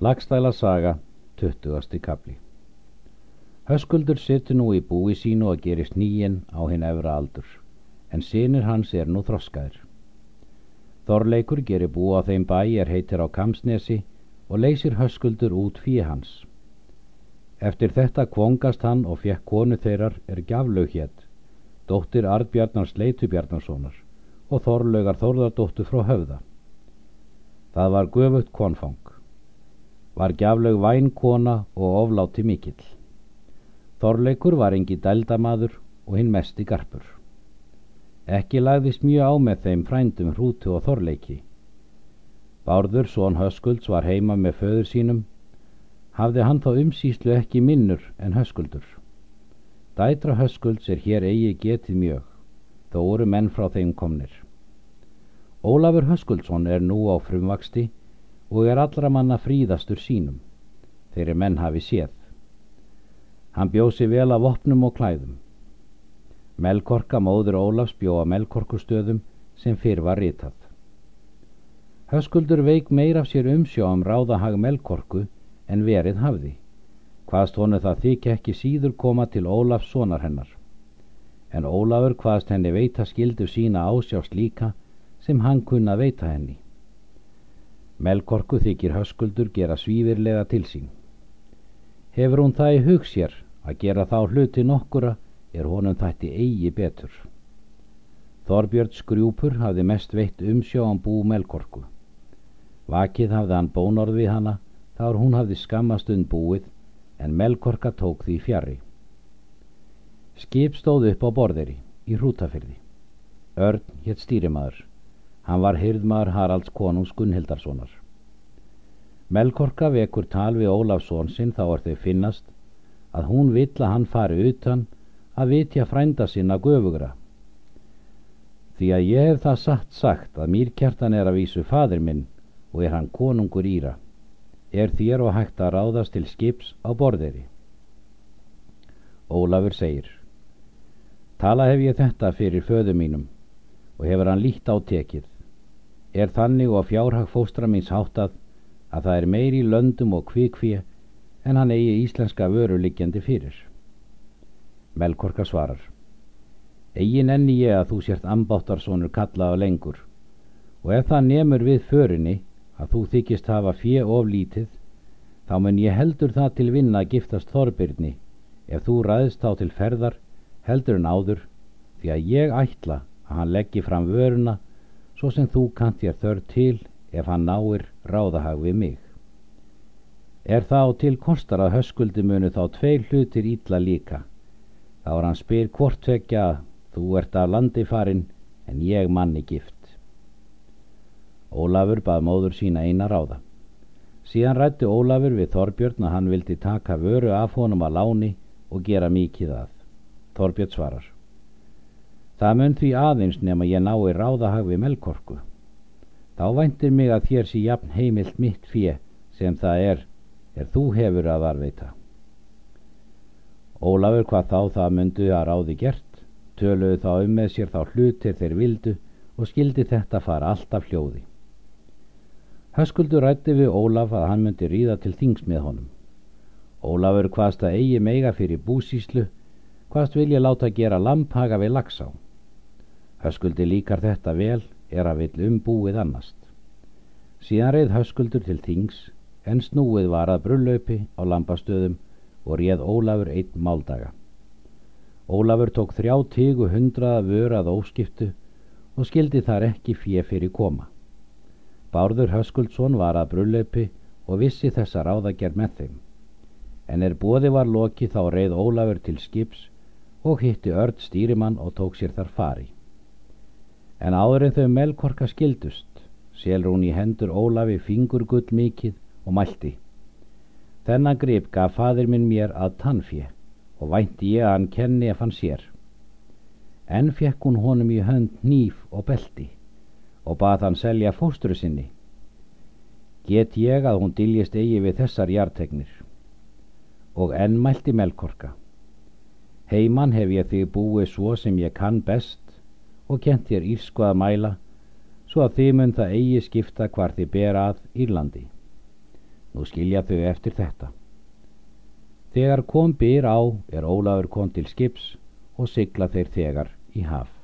Lagstæla saga, 20. kapli Höskuldur situr nú í búi sínu og gerist nýjen á hinn efra aldur, en sinir hans er nú þroskaðir. Þorleikur gerir bú á þeim bæ er heitir á Kamsnesi og leysir Höskuldur út fíi hans. Eftir þetta kvongast hann og fekk konu þeirrar er gjaflaug hétt, dóttir Arnbjarnar Sleitubjarnarssonar og Þorlaugar Þórðardóttur frá höfða. Það var göfugt konfang var gjaflaug vænkona og ofláti mikill. Þorleikur var engi dældamaður og hinn mest í garpur. Ekki lagðist mjög á með þeim frændum hrútu og þorleiki. Bárður, són Höskulds, var heima með föður sínum. Hafði hann þá umsýslu ekki minnur en Höskuldur. Dætra Höskulds er hér eigi getið mjög, þó eru menn frá þeim komnir. Ólafur Höskuldsson er nú á frumvaksti og er allra manna fríðastur sínum, þeirri menn hafi séð. Hann bjóð sér vel af opnum og klæðum. Melkorka móður Ólafs bjóða melkorkustöðum sem fyrr var ritað. Höskuldur veik meir af sér umsjá um ráðahag melkorku en verið hafði. Hvaðst honu það þykja ekki síður koma til Ólafs sonar hennar. En Ólafur hvaðst henni veita skildu sína ásjást líka sem hann kunna veita henni. Melkorku þykir höskuldur gera svífirlega til sín. Hefur hún það í hug sér að gera þá hluti nokkura er honum þætti eigi betur. Þorbjörn skrjúpur hafði mest veitt umsjóan bú Melkorku. Vakið hafði hann bónorð við hana þar hún hafði skammastund búið en Melkorka tók því fjari. Skip stóð upp á borðeri í hrútafyrði. Örn hétt stýrimaður. Hann var hyrðmar Haralds konungs Gunnhildarssonar. Melkorka vekur tal við Ólafsson sinn þá er þau finnast að hún vill að hann fari utan að vitja frænda sinna göfugra. Því að ég hef það satt sagt að mýrkjartan er að vísu fadir minn og er hann konungur íra. Er þér og hægt að ráðast til skips á borðeri. Ólafur segir Tala hef ég þetta fyrir föðu mínum og hefur hann líkt á tekið er þannig og fjárhag fóstra míns háttað að það er meiri löndum og kvikfíu en hann eigi íslenska vöru liggjandi fyrir. Melkorka svarar Egin enni ég að þú sért ambáttarsonur kallaða lengur og ef það nemur við förinni að þú þykist hafa fjö oflítið þá mun ég heldur það til vinna að giftast Þorbirni ef þú ræðst þá til ferðar heldur en áður því að ég ætla að hann leggji fram vöruna svo sem þú kant þér þörf til ef hann náir ráðahag við mig. Er þá til kostar að höskuldi munu þá tvei hlutir ítla líka. Þá er hann spyr hvort tvekja að þú ert af landi farin en ég manni gift. Ólafur bað móður sína eina ráða. Síðan rætti Ólafur við Þorbjörn að hann vildi taka vöru af honum að láni og gera mikið að. Þorbjörn svarar. Það mun því aðeins nema ég nái ráðahag við melkorku. Þá væntir mig að þér sé jafn heimilt mitt fjö sem það er, er þú hefur að varveita. Ólafur hvað þá það myndu að ráði gert, töluðu þá um með sér þá hlutir þeir vildu og skildi þetta fara alltaf hljóði. Höskuldur rætti við Ólaf að hann myndi ríða til þings með honum. Ólafur hvaðst að eigi meiga fyrir búsíslu, hvaðst vilja láta gera lamphaga við lagsá. Höskuldi líkar þetta vel er að vill umbúið annast. Síðan reið höskuldur til þings en snúið var að brullaupi á lampastöðum og réð Ólafur einn máldaga. Ólafur tók þrjá tígu hundraða vörað óskiptu og skildi þar ekki fjö fyrir koma. Bárður Höskuldsson var að brullaupi og vissi þessa ráðagerð með þeim. En er bóði var loki þá reið Ólafur til skips og hitti örd stýrimann og tók sér þar fari en áður en þau melkorka skildust selur hún í hendur Ólafi fingurgull mikið og mælti þennan grip gaf fadir minn mér að tannfje og vænti ég að hann kenni ef hann sér. En fekk hún honum í hönd nýf og belti og bað hann selja fósturu sinni. Get ég að hún diljist eigi við þessar jartegnir og enn mælti melkorka heimann hef ég þig búið svo sem ég kann best og kent þér írsku að mæla svo að þið mun það eigi skipta hvar þið ber að Írlandi Nú skilja þau eftir þetta. Þegar kom byr á er Ólafur kom til skips og sigla þeir þegar í haf.